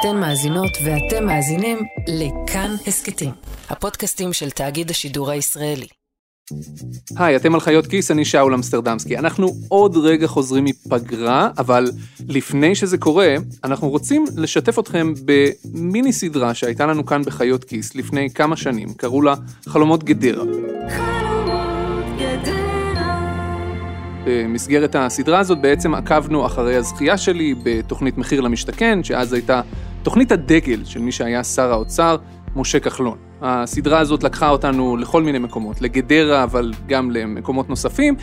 אתן מאזינות ואתם מאזינים לכאן הסכתים, הפודקאסטים של תאגיד השידור הישראלי. היי, אתם על חיות כיס, אני שאול אמסטרדמסקי. אנחנו עוד רגע חוזרים מפגרה, אבל לפני שזה קורה, אנחנו רוצים לשתף אתכם במיני סדרה שהייתה לנו כאן בחיות כיס לפני כמה שנים, קראו לה חלומות גדרה. במסגרת הסדרה הזאת בעצם עקבנו אחרי הזכייה שלי בתוכנית מחיר למשתכן, שאז הייתה תוכנית הדגל של מי שהיה שר האוצר, משה כחלון. הסדרה הזאת לקחה אותנו לכל מיני מקומות, לגדרה, אבל גם למקומות נוספים,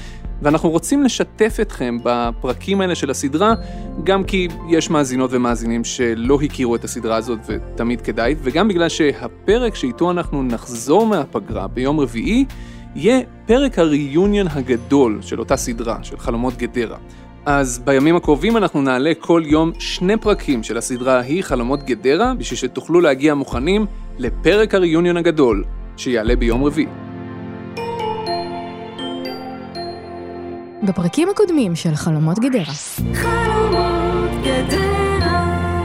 ואנחנו רוצים לשתף אתכם בפרקים האלה של הסדרה, גם כי יש מאזינות ומאזינים שלא הכירו את הסדרה הזאת ותמיד כדאי, וגם בגלל שהפרק שאיתו אנחנו נחזור מהפגרה ביום רביעי, יהיה פרק הריוניון הגדול של אותה סדרה, של חלומות גדרה. אז בימים הקרובים אנחנו נעלה כל יום שני פרקים של הסדרה ההיא, חלומות גדרה, בשביל שתוכלו להגיע מוכנים לפרק הריוניון הגדול, שיעלה ביום רביעי. בפרקים הקודמים של חלומות גדרה. חלומות גדרה.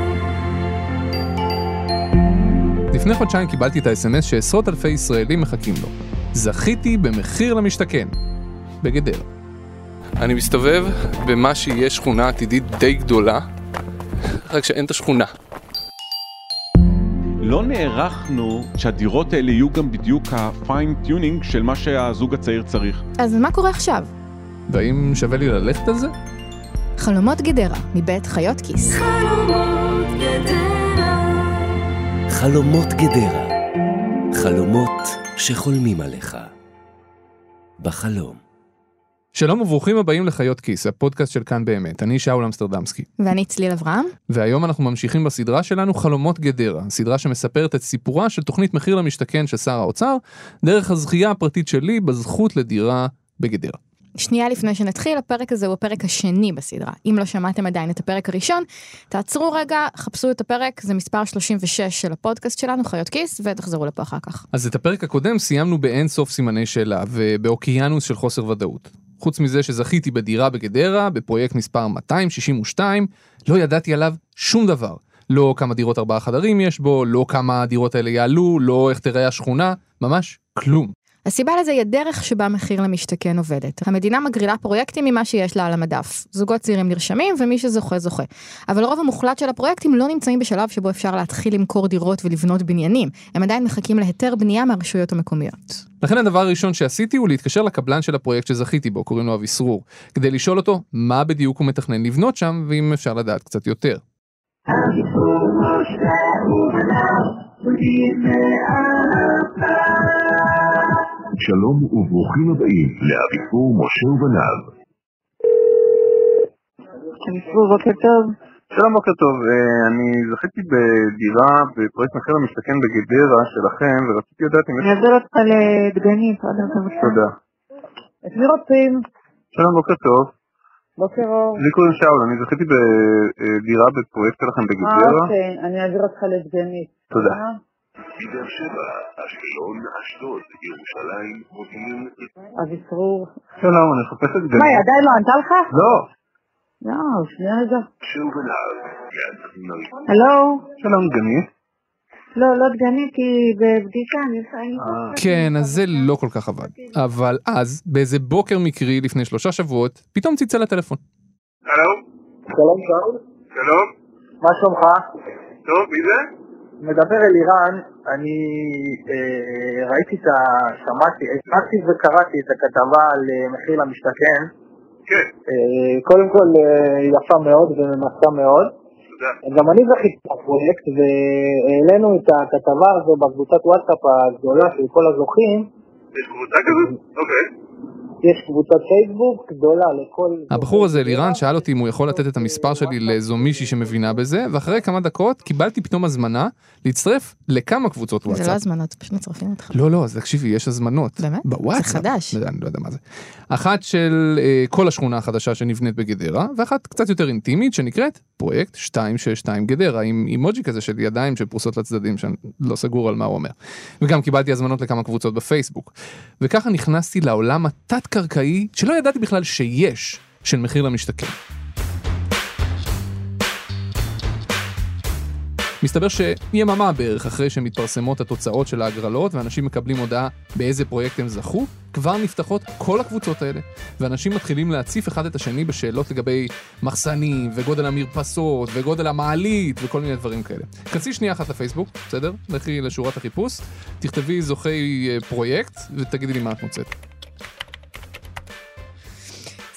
לפני חודשיים קיבלתי את האס.אם.אס שעשרות אלפי ישראלים מחכים לו. זכיתי במחיר למשתכן, בגדרה. אני מסתובב במה שיהיה שכונה עתידית די גדולה, רק שאין את השכונה. לא נערכנו שהדירות האלה יהיו גם בדיוק ה-fine tuning של מה שהזוג הצעיר צריך. אז מה קורה עכשיו? והאם שווה לי ללכת על זה? חלומות גדרה, מבית חיות כיס. חלומות גדרה. חלומות גדרה. חלומות שחולמים עליך. בחלום. שלום וברוכים הבאים לחיות כיס, הפודקאסט של כאן באמת. אני שאול אמסטרדמסקי. ואני צליל אברהם. והיום אנחנו ממשיכים בסדרה שלנו חלומות גדרה, סדרה שמספרת את סיפורה של תוכנית מחיר למשתכן של שר האוצר, דרך הזכייה הפרטית שלי בזכות לדירה בגדרה. שנייה לפני שנתחיל, הפרק הזה הוא הפרק השני בסדרה. אם לא שמעתם עדיין את הפרק הראשון, תעצרו רגע, חפשו את הפרק, זה מספר 36 של הפודקאסט שלנו, חיות כיס, ותחזרו לפה אחר כך. אז את הפרק הקודם סיימנו באין סוף סימני שאלה ובאוקיינוס של חוסר ודאות. חוץ מזה שזכיתי בדירה בגדרה, בפרויקט מספר 262, לא ידעתי עליו שום דבר. לא כמה דירות ארבעה חדרים יש בו, לא כמה הדירות האלה יעלו, לא איך תראה השכונה, ממש כלום. הסיבה לזה היא הדרך שבה מחיר למשתכן עובדת. המדינה מגרילה פרויקטים ממה שיש לה על המדף. זוגות צעירים נרשמים ומי שזוכה זוכה. אבל הרוב המוחלט של הפרויקטים לא נמצאים בשלב שבו אפשר להתחיל למכור דירות ולבנות בניינים. הם עדיין מחכים להיתר בנייה מהרשויות המקומיות. לכן הדבר הראשון שעשיתי הוא להתקשר לקבלן של הפרויקט שזכיתי בו, קוראים לו אביסרור, כדי לשאול אותו מה בדיוק הוא מתכנן לבנות שם, ואם אפשר לדעת קצת יותר. שלום וברוכים הבאים לאביפור משה ובניו. בוקר טוב. שלום, בוקר טוב. אה, אני זכיתי בדירה בפרויקט מחיר למשתכן בגדרה שלכם, ורציתי לדעת אם. אני אעביר אותך לדגנית, עוד מעט בבקשה. תודה. את מי רוצים? שלום, בוקר טוב. בוקר אור. לי קוראים שאול, אני זכיתי בדירה בפרויקט שלכם אה, בגדרה. אוקיי, אני אעביר אותך לדגנית. תודה. מבאר שבע, אשקלון, אשדוד, ירושלים, מודיעין, אביסרור. שלום, אני מחפש את מה, גנית. היא עדיין לא ענתה לך? לא. לא, שנייה רגע. משה ובניו. יד נוי. הלו? שלום, גנית. לא, לא דגנית, היא בבדיקה, אני עושה... אה. כן, אז זה לא כל כך עבד. אבל אז, באיזה בוקר מקרי לפני שלושה שבועות, פתאום צלצל הטלפון. הלו? שלום שאול, שלום? מה שלומך? טוב, מי זה? מדבר אלירן, אני אה, ראיתי את ה... שמעתי, שמעתי וקראתי את הכתבה על אה, מחיר למשתכן. כן, אה, קודם כל אה, יפה מאוד וממצה מאוד. תודה. גם אני זכיתי בפרויקט והעלינו את הכתבה הזו בקבוצת וואטסאפ הגדולה של כל הזוכים. יש קבוצה כזאת? אוקיי. יש קבוצת פייסבוק גדולה לכל... הבחור הזה, לירן, שאל אותי אם הוא יכול לתת את המספר שלי לאיזו מישהי שמבינה בזה, ואחרי כמה דקות קיבלתי פתאום הזמנה להצטרף לכמה קבוצות זה לא וואטסאפ. הזמנות, פשוט מצרפים אותך. לא, לא, אז תקשיבי, יש הזמנות. באמת? בוואטסאפ. זה חדש. אני לא יודע מה זה. אחת של אה, כל השכונה החדשה שנבנית בגדרה, ואחת קצת יותר אינטימית שנקראת פרויקט 262 גדרה, עם אימוג'י כזה של ידיים שפרוסות לצדדים, שאני לא סגור על מה הוא אומר. וגם קיבלתי הזמנות לכמה קבוצות בפייסבוק. וככה נכנסתי לעולם התת-קרקעי, שלא ידעתי בכלל שיש, של מחיר למשתכן. מסתבר שיממה בערך אחרי שמתפרסמות התוצאות של ההגרלות ואנשים מקבלים הודעה באיזה פרויקט הם זכו, כבר נפתחות כל הקבוצות האלה, ואנשים מתחילים להציף אחד את השני בשאלות לגבי מחסנים, וגודל המרפסות, וגודל המעלית, וכל מיני דברים כאלה. כנסי שנייה אחת לפייסבוק, בסדר? לכי לשורת החיפוש, תכתבי זוכי אה, פרויקט, ותגידי לי מה את מוצאת.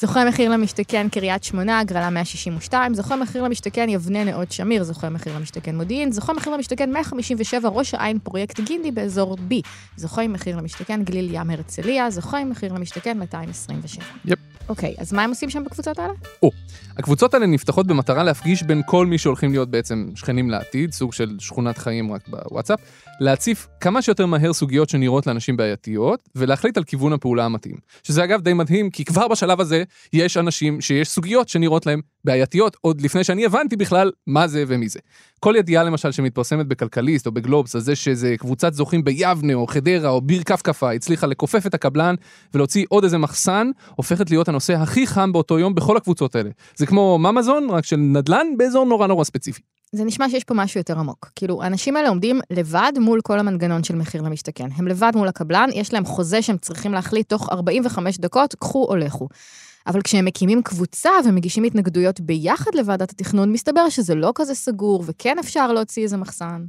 זוכה מחיר למשתכן קריית שמונה, הגרלה 162, זוכה מחיר למשתכן יבנה נאות שמיר, זוכה מחיר למשתכן מודיעין, זוכה מחיר למשתכן 157 ראש העין פרויקט גינדי באזור B, זוכה מחיר למשתכן גליל ים הרצליה, זוכה מחיר למשתכן 227. יפ. אוקיי, אז מה הם עושים שם בקבוצות האלה? או, הקבוצות האלה נפתחות במטרה להפגיש בין כל מי שהולכים להיות בעצם שכנים לעתיד, סוג של שכונת חיים רק בוואטסאפ, להציף כמה שיותר מהר סוגיות שנראות לאנשים בעייתיות, ולהחליט על כיוון הפעולה המתאים. שזה אגב די מדהים, כי כבר בשלב הזה יש אנשים שיש סוגיות שנראות להם בעייתיות, עוד לפני שאני הבנתי בכלל מה זה ומי זה. כל ידיעה למשל שמתפרסמת בכלכליסט או בגלובס, על זה שזה קבוצת זוכים ביבנה או חדרה או ביר כפכפה הצליחה לכופף את הקבלן ולהוציא עוד איזה מחסן, הופכת להיות הנושא הכי חם באותו יום בכל הקבוצות האלה. זה כמו ממזון, רק של נדל"ן באזור נורא נורא ספציפי. זה נשמע שיש פה משהו יותר עמוק. כאילו, האנשים האלה עומדים לבד מול כל המנגנון של מחיר למשתכן. הם לבד מול הקבלן, יש להם חוזה שהם צריכים להחליט תוך 45 דקות, קחו או לכו. אבל כשהם מקימים קבוצה ומגישים התנגדויות ביחד לוועדת התכנון, מסתבר שזה לא כזה סגור, וכן אפשר להוציא איזה מחסן.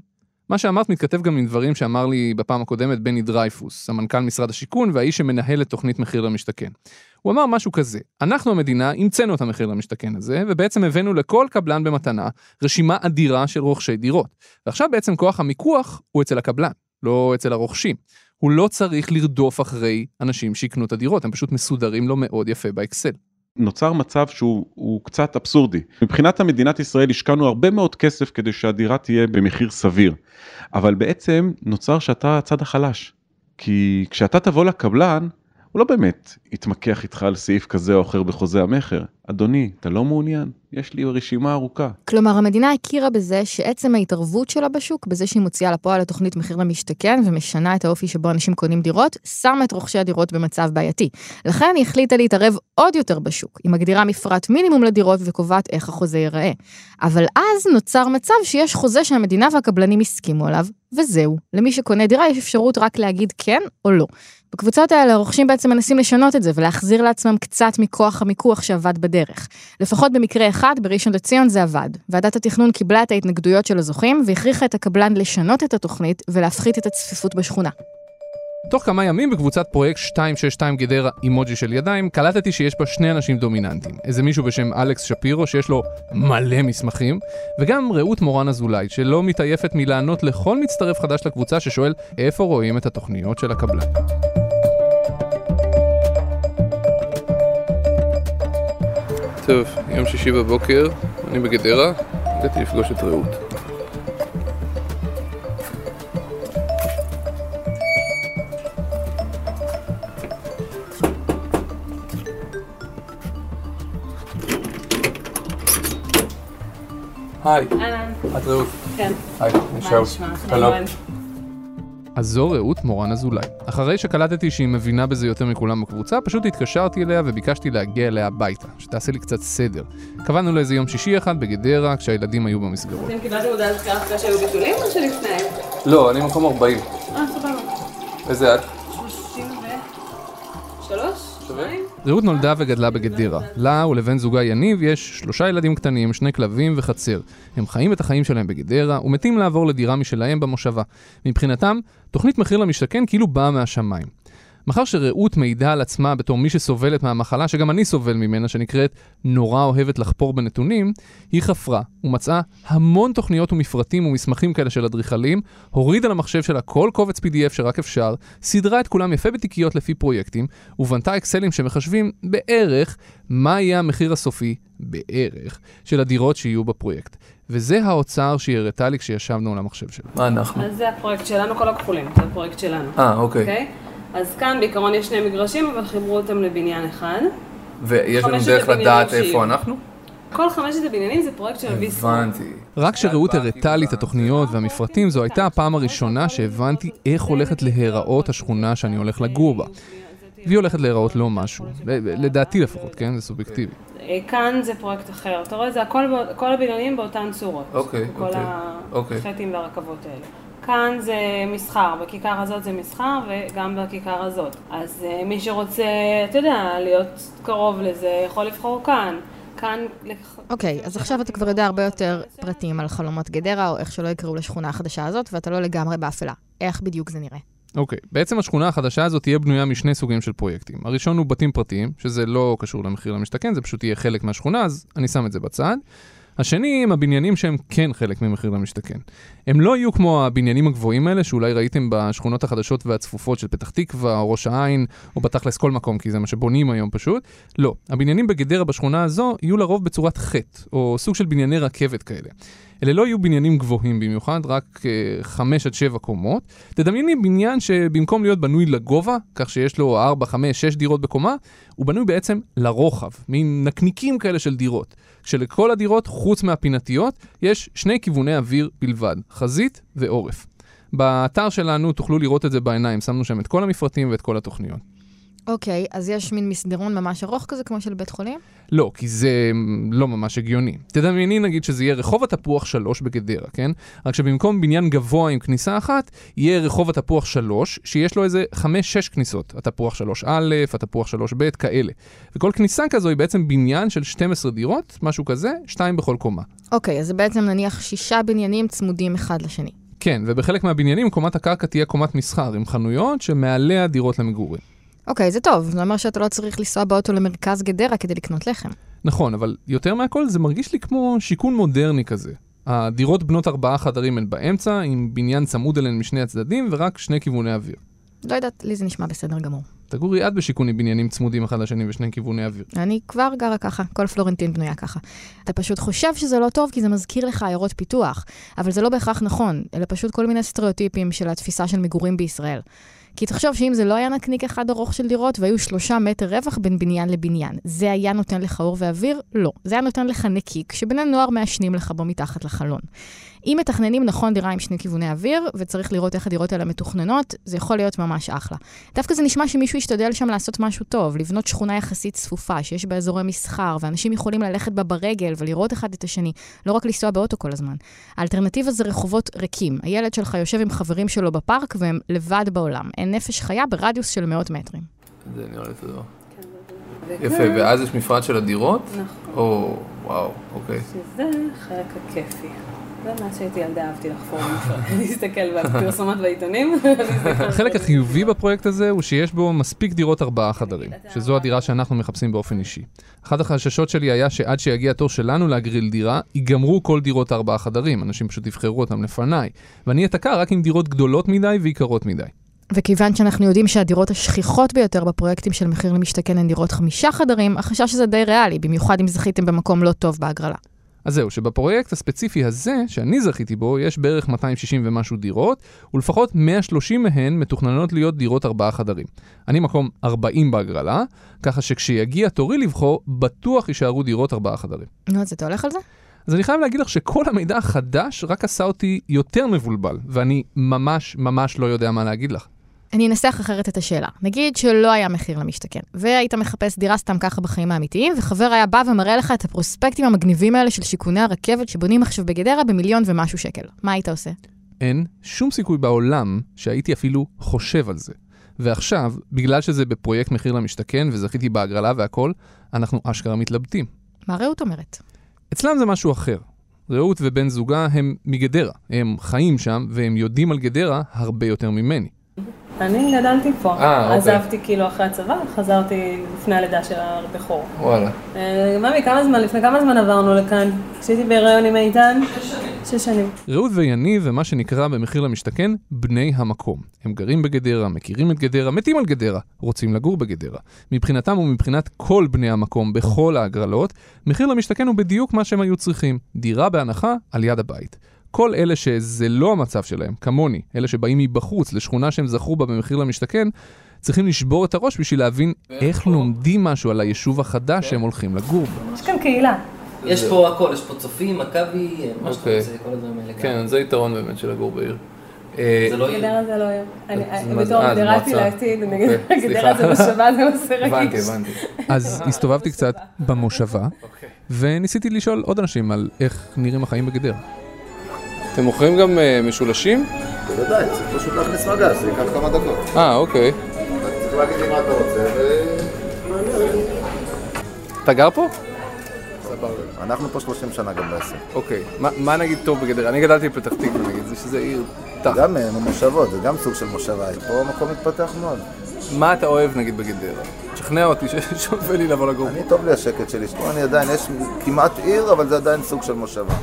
מה שאמרת מתכתב גם עם דברים שאמר לי בפעם הקודמת בני דרייפוס, המנכ"ל משרד השיכון והאיש שמנהל את תוכנית מחיר למשתכן. הוא אמר משהו כזה, אנחנו המדינה המצאנו את המחיר למשתכן הזה, ובעצם הבאנו לכל קבלן במתנה רשימה אדירה של רוכשי דירות. ועכשיו בעצם כוח המיקוח הוא אצל הקבלן, לא אצל הרוכשים. הוא לא צריך לרדוף אחרי אנשים שיקנו את הדירות, הם פשוט מסודרים לו מאוד יפה באקסל. נוצר מצב שהוא הוא קצת אבסורדי. מבחינת המדינת ישראל השקענו הרבה מאוד כסף כדי שהדירה תהיה במחיר סביר, אבל בעצם נוצר שאתה הצד החלש. כי כשאתה תבוא לקבלן, הוא לא באמת יתמקח איתך על סעיף כזה או אחר בחוזה המכר. אדוני, אתה לא מעוניין? יש לי רשימה ארוכה. כלומר, המדינה הכירה בזה שעצם ההתערבות שלה בשוק, בזה שהיא מוציאה לפועל לתוכנית מחיר למשתכן ומשנה את האופי שבו אנשים קונים דירות, שמה את רוכשי הדירות במצב בעייתי. לכן היא החליטה להתערב עוד יותר בשוק. היא מגדירה מפרט מינימום לדירות וקובעת איך החוזה ייראה. אבל אז נוצר מצב שיש חוזה שהמדינה והקבלנים הסכימו עליו, וזהו. למי שקונה דירה יש אפשרות רק להגיד כן או לא. בקבוצות האלה הרוכשים בעצם מנסים לשנות את זה ולהחזיר לעצמם קצת מכוח המיקוח שעבד בדרך. לפחות במקרה בראשון לציון זה עבד. ועדת התכנון קיבלה את ההתנגדויות של הזוכים והכריחה את הקבלן לשנות את התוכנית ולהפחית את הצפיפות בשכונה. תוך כמה ימים בקבוצת פרויקט 262 גדרה אימוג'י של ידיים, קלטתי שיש בה שני אנשים דומיננטיים. איזה מישהו בשם אלכס שפירו שיש לו מלא מסמכים, וגם רעות מורן אזולאי, שלא מתעייפת מלענות לכל מצטרף חדש לקבוצה ששואל איפה רואים את התוכניות של הקבלן. טוב, יום שישי בבוקר, אני בגדרה, הגעתי לפגוש את רעות. היי. את רעות. כן. היי, מה שאול. נשמע? שלום. אז זו רעות מורן אזולאי. אחרי שקלטתי שהיא מבינה בזה יותר מכולם בקבוצה, פשוט התקשרתי אליה וביקשתי להגיע אליה הביתה, שתעשה לי קצת סדר. קבענו לאיזה יום שישי אחד בגדרה, כשהילדים היו במסגרות. אתם קיבלתם הודעת קרב אחרי שהיו ביטולים או שלפני? לא, אני מקום 40. אה, סבבה. איזה את? 33? שניים? רעות נולדה וגדלה בגדרה. לה ולבן זוגה יניב יש שלושה ילדים קטנים, שני כלבים וחצר. הם חיים את החיים שלהם בגדרה ומתים לעבור לדירה משלהם במושבה. מבחינתם, תוכנית מחיר למשתכן כאילו באה מהשמיים. מאחר שרעות מעידה על עצמה בתור מי שסובלת מהמחלה שגם אני סובל ממנה, שנקראת נורא אוהבת לחפור בנתונים, היא חפרה ומצאה המון תוכניות ומפרטים ומסמכים כאלה של אדריכלים, הורידה למחשב שלה כל קובץ PDF שרק אפשר, סידרה את כולם יפה בתיקיות לפי פרויקטים, ובנתה אקסלים שמחשבים בערך מה יהיה המחיר הסופי, בערך, של הדירות שיהיו בפרויקט. וזה האוצר שהיא הראתה לי כשישבנו על המחשב שלה. מה אנחנו? אז זה הפרויקט שלנו, כל הכחולים, זה הפרויקט שלנו. אה, אוקיי. אוקיי? אז כאן בעיקרון יש שני מגרשים, אבל חיברו אותם לבניין אחד. ויש לנו דרך לדעת איפה. אנחנו? כל חמשת הבניינים זה פרויקט של ויסקו. רק כשרעות הראתה לי את התוכניות והמפרטים, זו הייתה הפעם הראשונה שהבנתי איך הולכת להיראות השכונה שאני הולך לגור בה. והיא הולכת להיראות לא משהו. לדעתי לפחות, כן? זה סובייקטיבי. אה, כאן זה פרויקט אחר. אתה רואה, זה הכל, כל הבניינים באותן צורות. אוקיי, כל אוקיי, אוקיי. החטים והרכבות האלה. כאן זה מסחר, בכיכר הזאת זה מסחר וגם בכיכר הזאת. אז אה, מי שרוצה, אתה יודע, להיות קרוב לזה, יכול לבחור כאן. אוקיי, אז עכשיו אתה כבר יודע הרבה יותר פרטים על חלומות גדרה, או איך שלא יקראו לשכונה החדשה הזאת, ואתה לא לגמרי באפלה. איך בדיוק זה נראה? אוקיי, בעצם השכונה החדשה הזאת תהיה בנויה משני סוגים של פרויקטים. הראשון הוא בתים פרטיים, שזה לא קשור למחיר למשתכן, זה פשוט יהיה חלק מהשכונה, אז אני שם את זה בצד. השני הם הבניינים שהם כן חלק ממחיר למשתכן. הם לא יהיו כמו הבניינים הגבוהים האלה שאולי ראיתם בשכונות החדשות והצפופות של פתח תקווה או ראש העין, או בתכלס כל מקום, כי זה מה שבונים היום פשוט. לא, הבניינים בגדרה בשכונה הזו יהיו לרוב בצורת חטא, או סוג של בנייני רכבת כאלה. אלה לא יהיו בניינים גבוהים במיוחד, רק אה, חמש עד שבע קומות. תדמייני בניין שבמקום להיות בנוי לגובה, כך שיש לו ארבע, חמש, שש דירות בקומה, הוא בנוי בעצם לרוחב, מין נקניקים כאלה של דירות. כשלכל הדירות, חוץ מהפינתיות, יש שני כיווני אוויר בלבד, חזית ועורף. באתר שלנו תוכלו לראות את זה בעיניים, שמנו שם את כל המפרטים ואת כל התוכניות. אוקיי, אז יש מין מסדרון ממש ארוך כזה, כמו של בית חולים? לא, כי זה לא ממש הגיוני. תדמייני נגיד שזה יהיה רחוב התפוח 3 בגדרה, כן? רק שבמקום בניין גבוה עם כניסה אחת, יהיה רחוב התפוח 3, שיש לו איזה 5-6 כניסות. התפוח 3א, התפוח 3ב, כאלה. וכל כניסה כזו היא בעצם בניין של 12 דירות, משהו כזה, שתיים בכל קומה. אוקיי, אז זה בעצם נניח שישה בניינים צמודים אחד לשני. כן, ובחלק מהבניינים קומת הקרקע תהיה קומת מסחר עם חנויות שמעליה דירות למגורים. אוקיי, זה טוב, זה אומר שאתה לא צריך לנסוע באוטו למרכז גדרה כדי לקנות לחם. נכון, אבל יותר מהכל זה מרגיש לי כמו שיכון מודרני כזה. הדירות בנות ארבעה חדרים הן באמצע, עם בניין צמוד אליהן משני הצדדים ורק שני כיווני אוויר. לא יודעת, לי זה נשמע בסדר גמור. תגורי את בשיכון עם בניינים צמודים אחד לשני ושני כיווני אוויר. אני כבר גרה ככה, כל פלורנטין בנויה ככה. אתה פשוט חושב שזה לא טוב כי זה מזכיר לך עיירות פיתוח, אבל זה לא בהכרח נכון, אלה פשוט כל מיני סטריאוטיפים של התפיסה של מגורים בישראל. כי תחשוב שאם זה לא היה נקניק אחד ארוך של דירות והיו שלושה מטר רווח בין בניין לבניין, זה היה נותן לך אור ואוויר? לא. זה היה נותן לך נקיק שבני נוער מעשנים לך בו מתחת לחלון. אם מתכננים נכון דירה עם שני כיווני אוויר, וצריך לראות איך הדירות האלה מתוכננות, זה יכול להיות ממש אחלה. דווקא זה נשמע שמישהו ישתדל שם לעשות משהו טוב, לבנות שכונה יחסית צפופה, שיש בה אזורי מסחר, ואנשים יכולים ללכת בה ברגל ולראות אחד את השני, לא רק לנסוע באוטו כל הזמן. האלטרנטיבה זה רחובות ריקים. הילד שלך יושב עם חברים שלו בפארק והם לבד בעולם. אין נפש חיה ברדיוס של מאות מטרים. זה נראה לי יפה, ואז יש מפרט של הדירות? נכון. או, וואו, אוקיי. שזה החלק הכיפי. זה מה שהייתי ילדה אהבתי לחפור, להסתכל בפרסומות בעיתונים. החלק החיובי בפרויקט הזה הוא שיש בו מספיק דירות ארבעה חדרים, שזו הדירה שאנחנו מחפשים באופן אישי. אחד החששות שלי היה שעד שיגיע התור שלנו להגריל דירה, ייגמרו כל דירות ארבעה חדרים, אנשים פשוט יבחרו אותם לפניי, ואני אתקע רק עם דירות גדולות מדי ויקרות מדי. וכיוון שאנחנו יודעים שהדירות השכיחות ביותר בפרויקטים של מחיר למשתכן הן דירות חמישה חדרים, החשש הזה די ריאלי, במיוחד אם זכיתם במקום לא טוב בהגרלה. אז זהו, שבפרויקט הספציפי הזה, שאני זכיתי בו, יש בערך 260 ומשהו דירות, ולפחות 130 מהן מתוכננות להיות דירות ארבעה חדרים. אני מקום 40 בהגרלה, ככה שכשיגיע תורי לבחור, בטוח יישארו דירות ארבעה חדרים. נו, אז אתה הולך על זה? אז אני חייב להגיד לך שכל המידע החדש רק עשה אותי יותר מבולבל, ואני ממש ממש לא יודע מה להגיד לך. אני אנסח אחרת את השאלה. נגיד שלא היה מחיר למשתכן, והיית מחפש דירה סתם ככה בחיים האמיתיים, וחבר היה בא ומראה לך את הפרוספקטים המגניבים האלה של שיכוני הרכבת שבונים עכשיו בגדרה במיליון ומשהו שקל. מה היית עושה? אין שום סיכוי בעולם שהייתי אפילו חושב על זה. ועכשיו, בגלל שזה בפרויקט מחיר למשתכן וזכיתי בהגרלה והכל, אנחנו אשכרה מתלבטים. מה רעות אומרת? אצלם זה משהו אחר. רעות ובן זוגה הם מגדרה, הם חיים שם והם יודעים על גדרה הרבה יותר ממני. אני גדלתי פה. אה, אוקיי. עזבתי כאילו אחרי הצבא, חזרתי לפני הלידה של הבכור. וואלה. אה, ממי, כמה זמן, לפני כמה זמן עברנו לכאן? כשהייתי בהיריון עם איתן? שש שנים. רעות ויניב הם מה שנקרא במחיר למשתכן בני המקום. הם גרים בגדרה, מכירים את גדרה, מתים על גדרה, רוצים לגור בגדרה. מבחינתם ומבחינת כל בני המקום בכל ההגרלות, מחיר למשתכן הוא בדיוק מה שהם היו צריכים, דירה בהנחה על יד הבית. כל אלה שזה לא המצב שלהם, כמוני, אלה שבאים מבחוץ לשכונה שהם זכו בה במחיר למשתכן, צריכים לשבור את הראש בשביל להבין איך לומדים משהו על היישוב החדש שהם הולכים לגור בו. יש כאן קהילה. יש פה הכל, יש פה צופים, מכבי, מה שאתה אוקיי. רוצה, כל הדברים האלה. כן, זה יתרון באמת של לגור בעיר. אה, זה לא יהיה. גדרה זה לא זה- בתור אה, זה גדרתי מועצה. לעתיד, אוקיי, גדרה. זה מושבה, זה נושא רגיש. הבנתי, הבנתי. אז הסתובבתי קצת במושבה, וניסיתי לשאול עוד אנשים על איך נראים החיים בגדרה. אתם מוכרים גם אה, משולשים? בוודאי, צריך פשוט להכניס מגז, זה ייקח כמה דקות. אה, אוקיי. צריך להגיד לי מה אתה רוצה, ו... אתה גר פה? אנחנו פה 30 שנה גם בעסק. אוקיי. מה- נגיד טוב בגדרה? אני גדלתי בפתח תקווה נגיד, זה שזה עיר תח. גם אה, מושבות, זה גם סוג של מושבה. פה המקום מתפתח מאוד. מה אתה אוהב נגיד בגדרה? תשכנע אותי ששווה לי לבוא לגור. אני טוב לי השקט שלי, פה אני עדיין, יש כמעט עיר, אבל זה עדיין סוג של מושבה.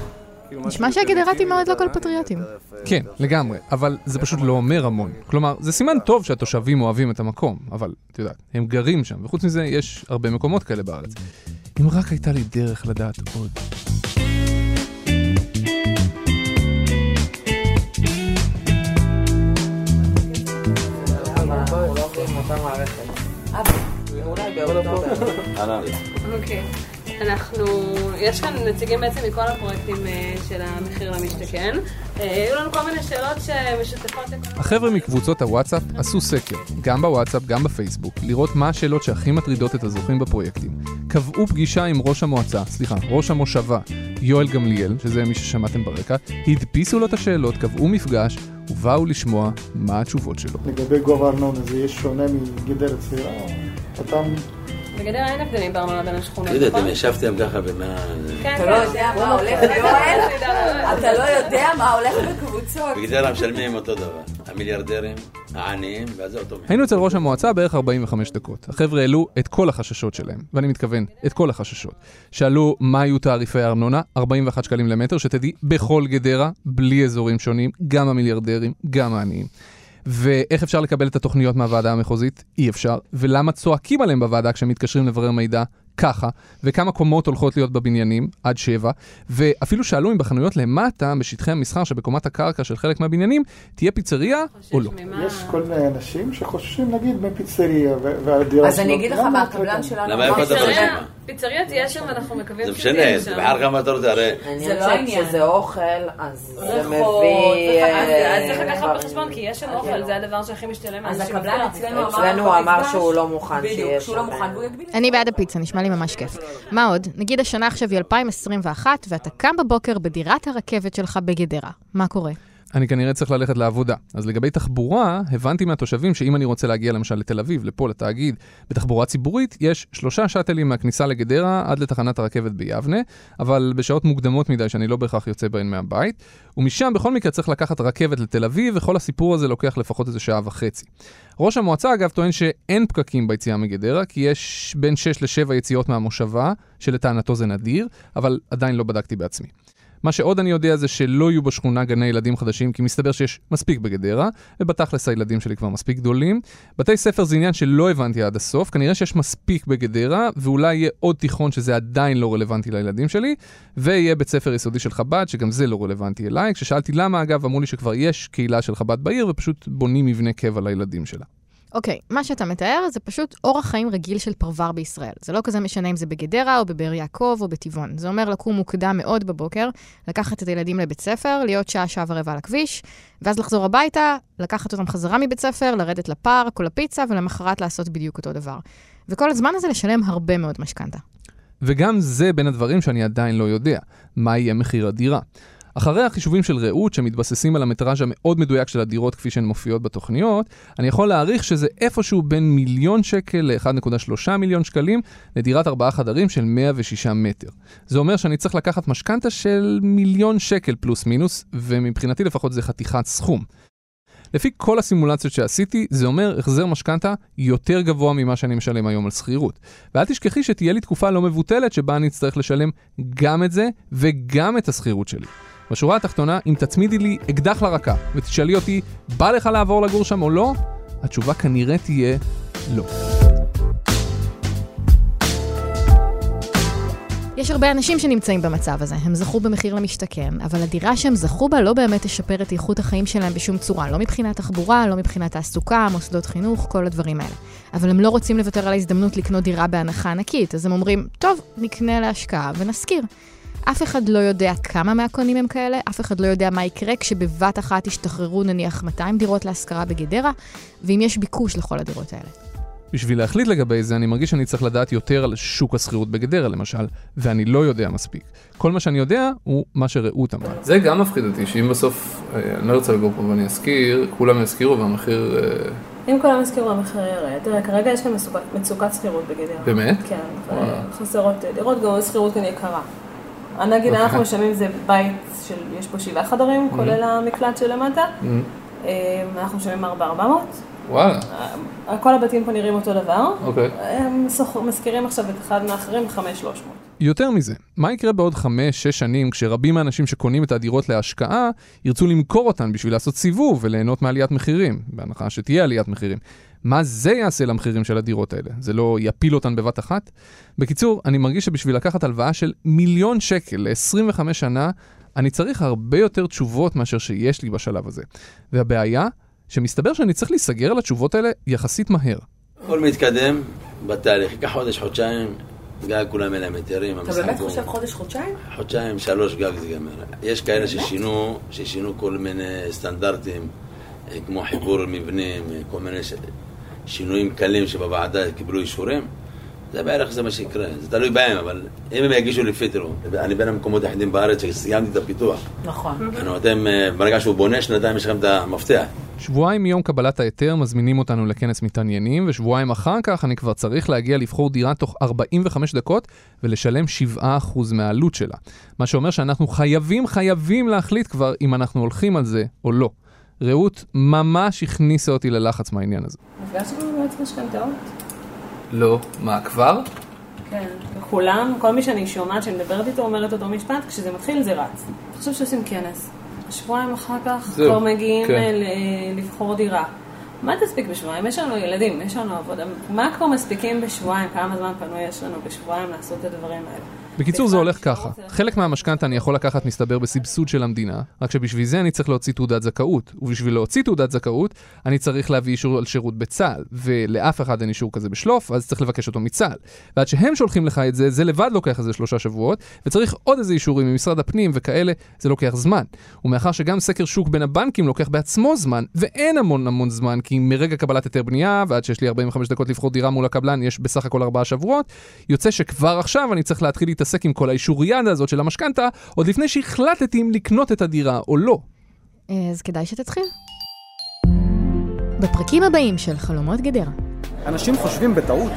נשמע שהגדרתים מאוד לא כל פטריוטים. כן, לגמרי, אבל זה פשוט לא אומר המון. כלומר, זה סימן טוב שהתושבים אוהבים את המקום, אבל את יודעת, הם גרים שם, וחוץ מזה יש הרבה מקומות כאלה בארץ. אם רק הייתה לי דרך לדעת עוד. אוקיי. אנחנו, יש כאן נציגים בעצם מכל הפרויקטים אה, של המחיר למשתכן. אה, היו לנו כל מיני שאלות שמשותפות לכל... החבר'ה מקבוצות הוואטסאפ עשו סקר, גם בוואטסאפ, גם בפייסבוק, לראות מה השאלות שהכי מטרידות את הזוכים בפרויקטים. קבעו פגישה עם ראש המועצה, סליחה, ראש המושבה, יואל גמליאל, שזה מי ששמעתם ברקע, הדפיסו לו את השאלות, קבעו מפגש, ובאו לשמוע מה התשובות שלו. לגבי גובה ארנונה זה יהיה שונה מגדרת צעירה? אותם... בגדרה אין הבדלים בארנונה בין השכונות, תגידי, נכון? אתם ישבתם ככה במה... כן, אתה לא יודע מה הולך, יואל? אתה לא יודע מה הולך בקבוצות. בגדרה משלמים אותו דבר. המיליארדרים, העניים, ואז זה אותו מחיר. היינו אצל ראש המועצה בערך 45 דקות. החבר'ה העלו את כל החששות שלהם, ואני מתכוון, את כל החששות. שאלו מה היו תעריפי הארנונה, 41 שקלים למטר, שתדעי, בכל גדרה, בלי אזורים שונים, גם המיליארדרים, גם העניים. ואיך אפשר לקבל את התוכניות מהוועדה המחוזית? אי אפשר. ולמה צועקים עליהם בוועדה כשהם מתקשרים לברר מידע? ככה. וכמה קומות הולכות להיות בבניינים? עד שבע. ואפילו שאלו אם בחנויות למטה, בשטחי המסחר שבקומת הקרקע של חלק מהבניינים, תהיה פיצריה או לא. יש כל מיני אנשים שחוששים נגיד מפיצריה והדירה אז אני. אגיד לך למה מה, הקבלן? שלנו למה איפה אתה פיצריה- ברשימה? פיצריה תהיה שם, ואנחנו מקווים זה שתהיה משנה, שם. תבחר כמה אתה רוצה, הרי... זה לא העניין. כשזה אוכל, אז זה מביא... אז אה, צריך לקחת דברים. בחשבון, כי יש שם אוכל, זה הדבר שהכי משתלם. אז הקבלן. אצלנו אמר... שהוא לא מוכן שהוא לא שם. מוכן והוא יגביל. אני בעד הפיצה, נשמע לי ממש כיף. מה עוד? נגיד השנה עכשיו היא 2021, ואתה קם בבוקר בדירת הרכבת שלך בגדרה. מה קורה? אני כנראה צריך ללכת לעבודה. אז לגבי תחבורה, הבנתי מהתושבים שאם אני רוצה להגיע למשל לתל אביב, לפה, לתאגיד, בתחבורה ציבורית, יש שלושה שאטלים מהכניסה לגדרה עד לתחנת הרכבת ביבנה, אבל בשעות מוקדמות מדי שאני לא בהכרח יוצא בהן מהבית, ומשם בכל מקרה צריך לקחת רכבת לתל אביב, וכל הסיפור הזה לוקח לפחות איזה שעה וחצי. ראש המועצה אגב טוען שאין פקקים ביציאה מגדרה, כי יש בין 6 ל-7 יציאות מהמושבה, שלטענתו זה נדיר, אבל עדיין לא בדקתי בעצמי. מה שעוד אני יודע זה שלא יהיו בשכונה גני ילדים חדשים, כי מסתבר שיש מספיק בגדרה, ובתכלס הילדים שלי כבר מספיק גדולים. בתי ספר זה עניין שלא הבנתי עד הסוף, כנראה שיש מספיק בגדרה, ואולי יהיה עוד תיכון שזה עדיין לא רלוונטי לילדים שלי, ויהיה בית ספר יסודי של חב"ד, שגם זה לא רלוונטי אליי. כששאלתי למה, אגב, אמרו לי שכבר יש קהילה של חב"ד בעיר, ופשוט בונים מבנה קבע לילדים שלה. אוקיי, מה שאתה מתאר זה פשוט אורח חיים רגיל של פרבר בישראל. זה לא כזה משנה אם זה בגדרה או בבאר יעקב או בטבעון. זה אומר לקום מוקדם מאוד בבוקר, לקחת את הילדים לבית ספר, להיות שעה, שעה ורבע על הכביש, ואז לחזור הביתה, לקחת אותם חזרה מבית ספר, לרדת לפארק או לפיצה, ולמחרת לעשות בדיוק אותו דבר. וכל הזמן הזה לשלם הרבה מאוד משכנתה. וגם זה בין הדברים שאני עדיין לא יודע, מה יהיה מחיר הדירה. אחרי החישובים של רעות, שמתבססים על המטראז' המאוד מדויק של הדירות כפי שהן מופיעות בתוכניות, אני יכול להעריך שזה איפשהו בין מיליון שקל ל-1.3 מיליון שקלים לדירת ארבעה חדרים של 106 מטר. זה אומר שאני צריך לקחת משכנתה של מיליון שקל פלוס מינוס, ומבחינתי לפחות זה חתיכת סכום. לפי כל הסימולציות שעשיתי, זה אומר החזר משכנתה יותר גבוה ממה שאני משלם היום על שכירות. ואל תשכחי שתהיה לי תקופה לא מבוטלת שבה אני אצטרך לשלם גם את זה וגם את השכירות שלי. בשורה התחתונה, אם תצמידי לי אקדח לרקה ותשאלי אותי, בא לך לעבור לגור שם או לא? התשובה כנראה תהיה לא. יש הרבה אנשים שנמצאים במצב הזה, הם זכו במחיר למשתכן, אבל הדירה שהם זכו בה לא באמת תשפר את איכות החיים שלהם בשום צורה, לא מבחינת תחבורה, לא מבחינת תעסוקה, מוסדות חינוך, כל הדברים האלה. אבל הם לא רוצים לוותר על ההזדמנות לקנות דירה בהנחה ענקית, אז הם אומרים, טוב, נקנה להשקעה ונשכיר. אף אחד לא יודע כמה מהקונים הם כאלה, אף אחד לא יודע מה יקרה כשבבת אחת ישתחררו נניח 200 דירות להשכרה בגדרה, ואם יש ביקוש לכל הדירות האלה. בשביל להחליט לגבי זה, אני מרגיש שאני צריך לדעת יותר על שוק השכירות בגדרה למשל, ואני לא יודע מספיק. כל מה שאני יודע הוא מה שרעות אמרה. זה גם מפחיד אותי, שאם בסוף, אה, אני לא רוצה לגור פה ואני אזכיר, כולם יזכירו והמחיר... אה, אם כולם הזכירו המחיר ירד, תראה, כרגע יש כאן מצוקת- שכירות בגדרה. באמת? כן. חסרות דירות, גם השכירות כאן יקרה. נגיד, אוקיי. אנחנו משלמים זה בית של, יש פה שבעה חדרים, Mhm. כולל המקלט שלמטה. אמ, אה, אנחנו משלמים 4,400. וואלה. אה, כל הבתים פה נראים אותו דבר. אוקיי. הם משכירים עכשיו את אחד מהאחרים ב-5,300. יותר מזה, מה יקרה בעוד 5-6 שנים כשרבים מהאנשים שקונים את הדירות להשקעה ירצו למכור אותן בשביל לעשות סיבוב וליהנות מעליית מחירים, בהנחה שתהיה עליית מחירים. מה זה יעשה למחירים של הדירות האלה? זה לא יפיל אותן בבת אחת? בקיצור, אני מרגיש שבשביל לקחת הלוואה של מיליון שקל ל-25 שנה, אני צריך הרבה יותר תשובות מאשר שיש לי בשלב הזה. והבעיה, שמסתבר שאני צריך להיסגר על התשובות האלה יחסית מהר. הכל מתקדם בתהליך, ייקח חודש, חודשיים, גג כולם להם היתרים. אתה באמת חושב חודש, חודשיים? חודשיים, שלוש גג זה ייגמר. יש כאלה ששינו, ששינו כל מיני סטנדרטים, אה, כמו חיבור מבנים, אה, כל מיני ש... שינויים קלים שבוועדה קיבלו אישורים. זה בערך זה מה שיקרה, זה תלוי בהם, אבל אם הם יגישו לפי, תראו, אני בין המקומות היחידים בארץ שסיימתי את הפיתוח. נכון. אנחנו, אתם, אה, ברגע שהוא בונה שנתיים, יש לכם את המפתח. שבועיים מיום קבלת ההיתר מזמינים אותנו לכנס מתעניינים, ושבועיים אחר כך אני כבר צריך להגיע לבחור דירה תוך 45 דקות ולשלם 7% מהעלות שלה. מה שאומר שאנחנו חייבים, חייבים להחליט כבר אם אנחנו הולכים על זה או לא. רעות ממש הכניסה אותי ללחץ מהעניין הזה. נפגשת עם יועץ משכנתאות? לא. מה, כבר? כן. וכולם, כל מי שאני שומעת שמדברת איתו אומר את אותו משפט, כשזה מתחיל זה רץ. תחשוב שעושים כנס. שבועיים אחר כך כבר מגיעים כן. ל- לבחור דירה. מה תספיק בשבועיים? יש לנו ילדים, יש לנו עבודה. מה כבר מספיקים בשבועיים? כמה זמן פנוי יש לנו בשבועיים לעשות את הדברים האלה? בקיצור זה הולך ככה, חלק מהמשכנתה אני יכול לקחת מסתבר בסבסוד של המדינה, רק שבשביל זה אני צריך להוציא תעודת זכאות, ובשביל להוציא תעודת זכאות אני צריך להביא אישור על שירות בצה"ל, ולאף אחד אין אישור כזה בשלוף, אז צריך לבקש אותו מצה"ל. ועד שהם שולחים לך את זה, זה לבד לוקח איזה שלושה שבועות, וצריך עוד איזה אישורים ממשרד הפנים וכאלה, זה לוקח זמן. ומאחר שגם סקר שוק בין הבנקים לוקח בעצמו זמן, ואין המון המון זמן, כי מרגע קבלת היתר בנייה, ועד שיש לי 45 דקות לבחור דירה מול הקבלן, יש בסך הכל ארבעה שבועות, יוצא שכבר עכשיו אני צריך להתחיל להתעסק עם כל האישוריאדה הזאת של המשכנתה, עוד לפני שהחלטתי אם לקנות את הדירה או לא. אז כדאי שתתחיל. בפרקים הבאים של חלומות גדרה. אנשים חושבים בטעות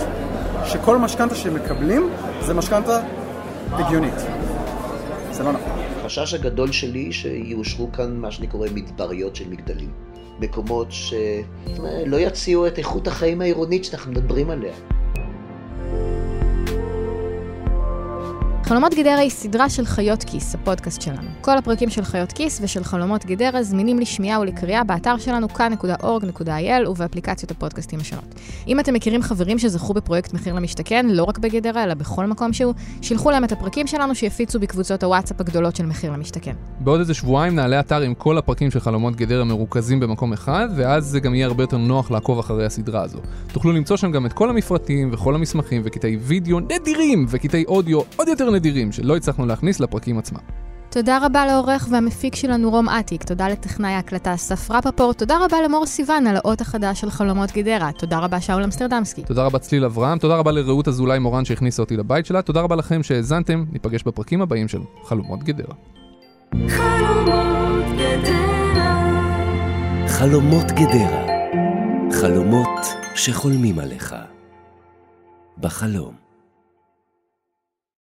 שכל משכנתה שהם מקבלים זה משכנתה הגיונית. זה לא נכון. החשש הגדול שלי שיאושרו כאן מה שאני קורא מדבריות של מגדלים. מקומות שלא יציעו את איכות החיים העירונית שאנחנו מדברים עליה. חלומות גדרה היא סדרה של חיות כיס, הפודקאסט שלנו. כל הפרקים של חיות כיס ושל חלומות גדרה זמינים לשמיעה ולקריאה באתר שלנו כאן.org.il ובאפליקציות הפודקאסטים השונות. אם אתם מכירים חברים שזכו בפרויקט מחיר למשתכן, לא רק בגדרה אלא בכל מקום שהוא, שילחו להם את הפרקים שלנו שיפיצו בקבוצות הוואטסאפ הגדולות של מחיר למשתכן. בעוד איזה שבועיים נעלה אתר עם כל הפרקים של חלומות גדרה מרוכזים במקום אחד, ואז זה גם יהיה הרבה יותר נוח לעקוב אחרי יותר נדירים שלא הצלחנו להכניס לפרקים עצמם. תודה רבה לעורך והמפיק שלנו רום אטיק, תודה לטכנאי ההקלטה אסף רפפורט, תודה רבה למור סיוון על האות החדש של חלומות גדרה, תודה רבה שאול אמסטרדמסקי. תודה רבה צליל אברהם, תודה רבה לרעות אזולאי מורן שהכניסה אותי לבית שלה, תודה רבה לכם שהאזנתם, ניפגש בפרקים הבאים של חלומות גדרה. חלומות גדרה. חלומות שחולמים עליך. בחלום.